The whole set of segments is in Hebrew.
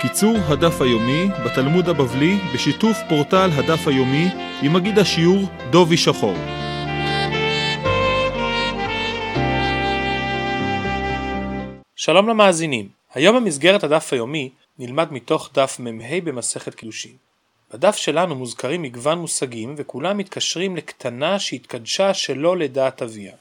קיצור הדף היומי בתלמוד הבבלי בשיתוף פורטל הדף היומי עם מגיד השיעור דובי שחור. שלום למאזינים, היום במסגרת הדף היומי נלמד מתוך דף מ"ה במסכת קידושין. בדף שלנו מוזכרים מגוון מושגים וכולם מתקשרים לקטנה שהתקדשה שלא לדעת אביה.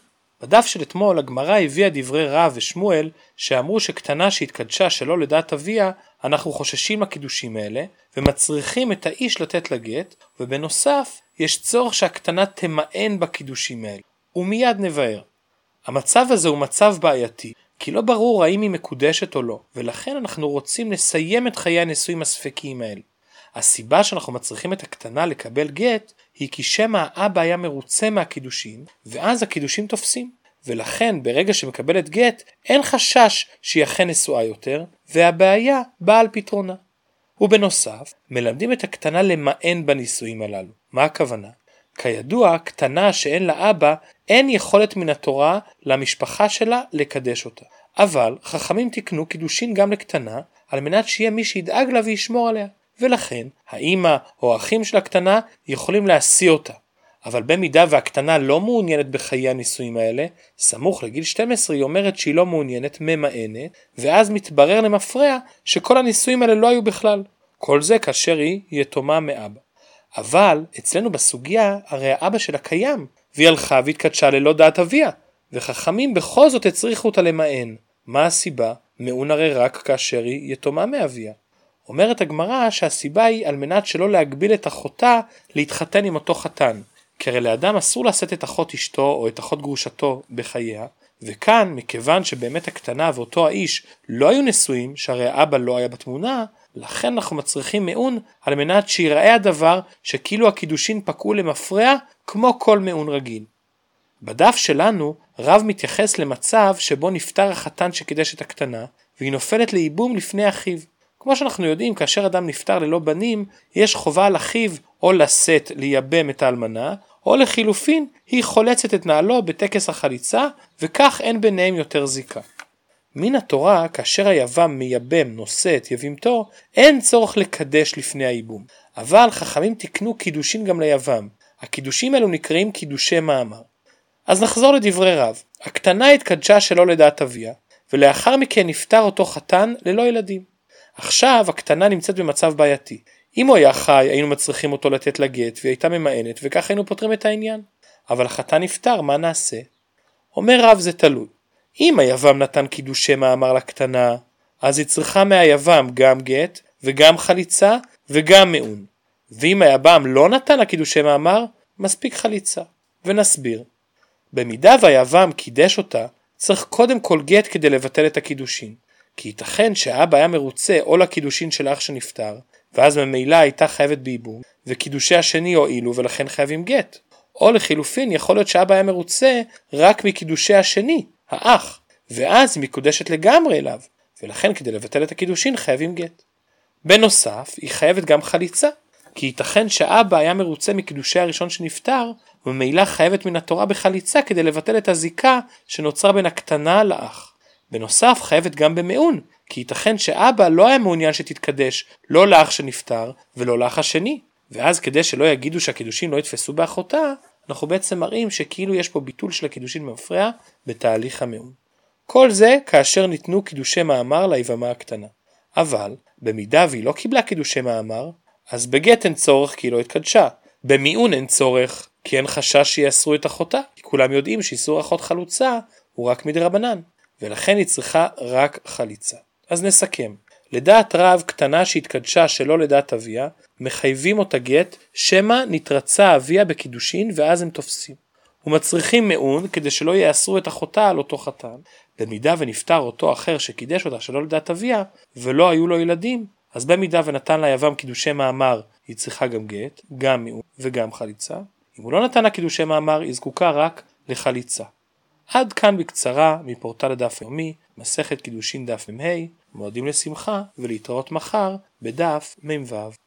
בדף של אתמול הגמרא הביאה דברי רב ושמואל שאמרו שקטנה שהתקדשה שלא לדעת אביה אנחנו חוששים לקידושים האלה ומצריכים את האיש לתת לה גט ובנוסף יש צורך שהקטנה תמאן בקידושים האלה ומיד נבהר. המצב הזה הוא מצב בעייתי כי לא ברור האם היא מקודשת או לא ולכן אנחנו רוצים לסיים את חיי הנישואים הספקיים האלה. הסיבה שאנחנו מצריכים את הקטנה לקבל גט היא כי שמא האבא היה מרוצה מהקידושין ואז הקידושין תופסים ולכן ברגע שמקבלת גט אין חשש שהיא אכן נשואה יותר והבעיה באה על פתרונה. ובנוסף מלמדים את הקטנה למען בנישואים הללו. מה הכוונה? כידוע קטנה שאין לה אבא אין יכולת מן התורה למשפחה שלה לקדש אותה. אבל חכמים תיקנו קידושין גם לקטנה על מנת שיהיה מי שידאג לה וישמור עליה. ולכן האימא או האחים של הקטנה יכולים להשיא אותה. אבל במידה והקטנה לא מעוניינת בחיי הנישואים האלה, סמוך לגיל 12 היא אומרת שהיא לא מעוניינת, ממאנת, ואז מתברר למפרע שכל הנישואים האלה לא היו בכלל. כל זה כאשר היא יתומה מאבא. אבל אצלנו בסוגיה הרי האבא שלה קיים, והיא הלכה והתקדשה ללא דעת אביה, וחכמים בכל זאת הצריכו אותה למען. מה הסיבה? מעון הרי רק כאשר היא יתומה מאביה. אומרת הגמרא שהסיבה היא על מנת שלא להגביל את אחותה להתחתן עם אותו חתן, כי הרי לאדם אסור לשאת את אחות אשתו או את אחות גרושתו בחייה, וכאן מכיוון שבאמת הקטנה ואותו האיש לא היו נשואים, שהרי האבא לא היה בתמונה, לכן אנחנו מצריכים מעון על מנת שיראה הדבר שכאילו הקידושין פקעו למפרע כמו כל מעון רגיל. בדף שלנו רב מתייחס למצב שבו נפטר החתן שקידש את הקטנה והיא נופלת לייבום לפני אחיו. כמו שאנחנו יודעים, כאשר אדם נפטר ללא בנים, יש חובה על אחיו או לשאת לייבם את האלמנה, או לחילופין, היא חולצת את נעלו בטקס החליצה, וכך אין ביניהם יותר זיקה. מן התורה, כאשר היבם מייבם נושא את יבימתו, אין צורך לקדש לפני הייבום. אבל חכמים תיקנו קידושין גם ליבם. הקידושים האלו נקראים קידושי מאמר. אז נחזור לדברי רב. הקטנה התקדשה שלא לדעת אביה, ולאחר מכן נפטר אותו חתן ללא ילדים. עכשיו הקטנה נמצאת במצב בעייתי. אם הוא היה חי היינו מצריכים אותו לתת לה גט והיא הייתה ממאנת וכך היינו פותרים את העניין. אבל החתן נפטר, מה נעשה? אומר רב זה תלוי. אם היבם נתן קידושי מאמר לקטנה, אז היא צריכה מהיבם גם גט וגם חליצה וגם מעון. ואם היבם לא נתן לה קידושי מאמר, מספיק חליצה. ונסביר. במידה והיבם קידש אותה, צריך קודם כל גט כדי לבטל את הקידושין. כי ייתכן שהאבא היה מרוצה או לקידושין של אח שנפטר, ואז ממילא הייתה חייבת בייבום, וקידושי השני הועילו ולכן חייבים גט. או לחילופין יכול להיות שאבא היה מרוצה רק מקידושי השני, האח, ואז היא מקודשת לגמרי אליו, ולכן כדי לבטל את הקידושין חייבים גט. בנוסף, היא חייבת גם חליצה, כי ייתכן שאבא היה מרוצה מקידושי הראשון שנפטר, וממילא חייבת מן התורה בחליצה כדי לבטל את הזיקה שנוצרה בין הקטנה לאח. בנוסף חייבת גם במעון, כי ייתכן שאבא לא היה מעוניין שתתקדש לא לאח שנפטר ולא לאח השני, ואז כדי שלא יגידו שהקידושין לא יתפסו באחותה, אנחנו בעצם מראים שכאילו יש פה ביטול של הקידושין במפרע בתהליך המעון. כל זה כאשר ניתנו קידושי מאמר ליבמה הקטנה. אבל, במידה והיא לא קיבלה קידושי מאמר, אז בגט אין צורך כי היא לא התקדשה. במיעון אין צורך כי אין חשש שיאסרו את אחותה, כי כולם יודעים שאיסור אחות חלוצה הוא רק מדרבנן. ולכן היא צריכה רק חליצה. אז נסכם. לדעת רב קטנה שהתקדשה שלא לדעת אביה, מחייבים אותה גט, שמא נתרצה אביה בקידושין ואז הם תופסים. ומצריכים מעון כדי שלא יאסרו את אחותה על אותו חתן. במידה ונפטר אותו אחר שקידש אותה שלא לדעת אביה, ולא היו לו ילדים, אז במידה ונתן לה יבם קידושי מאמר, היא צריכה גם גט, גם מעון וגם חליצה. אם הוא לא נתן לה קידושי מאמר, היא זקוקה רק לחליצה. עד כאן בקצרה מפורטל הדף היומי, מסכת קידושין דף מ"ה, מועדים לשמחה ולהתראות מחר בדף מ"ו.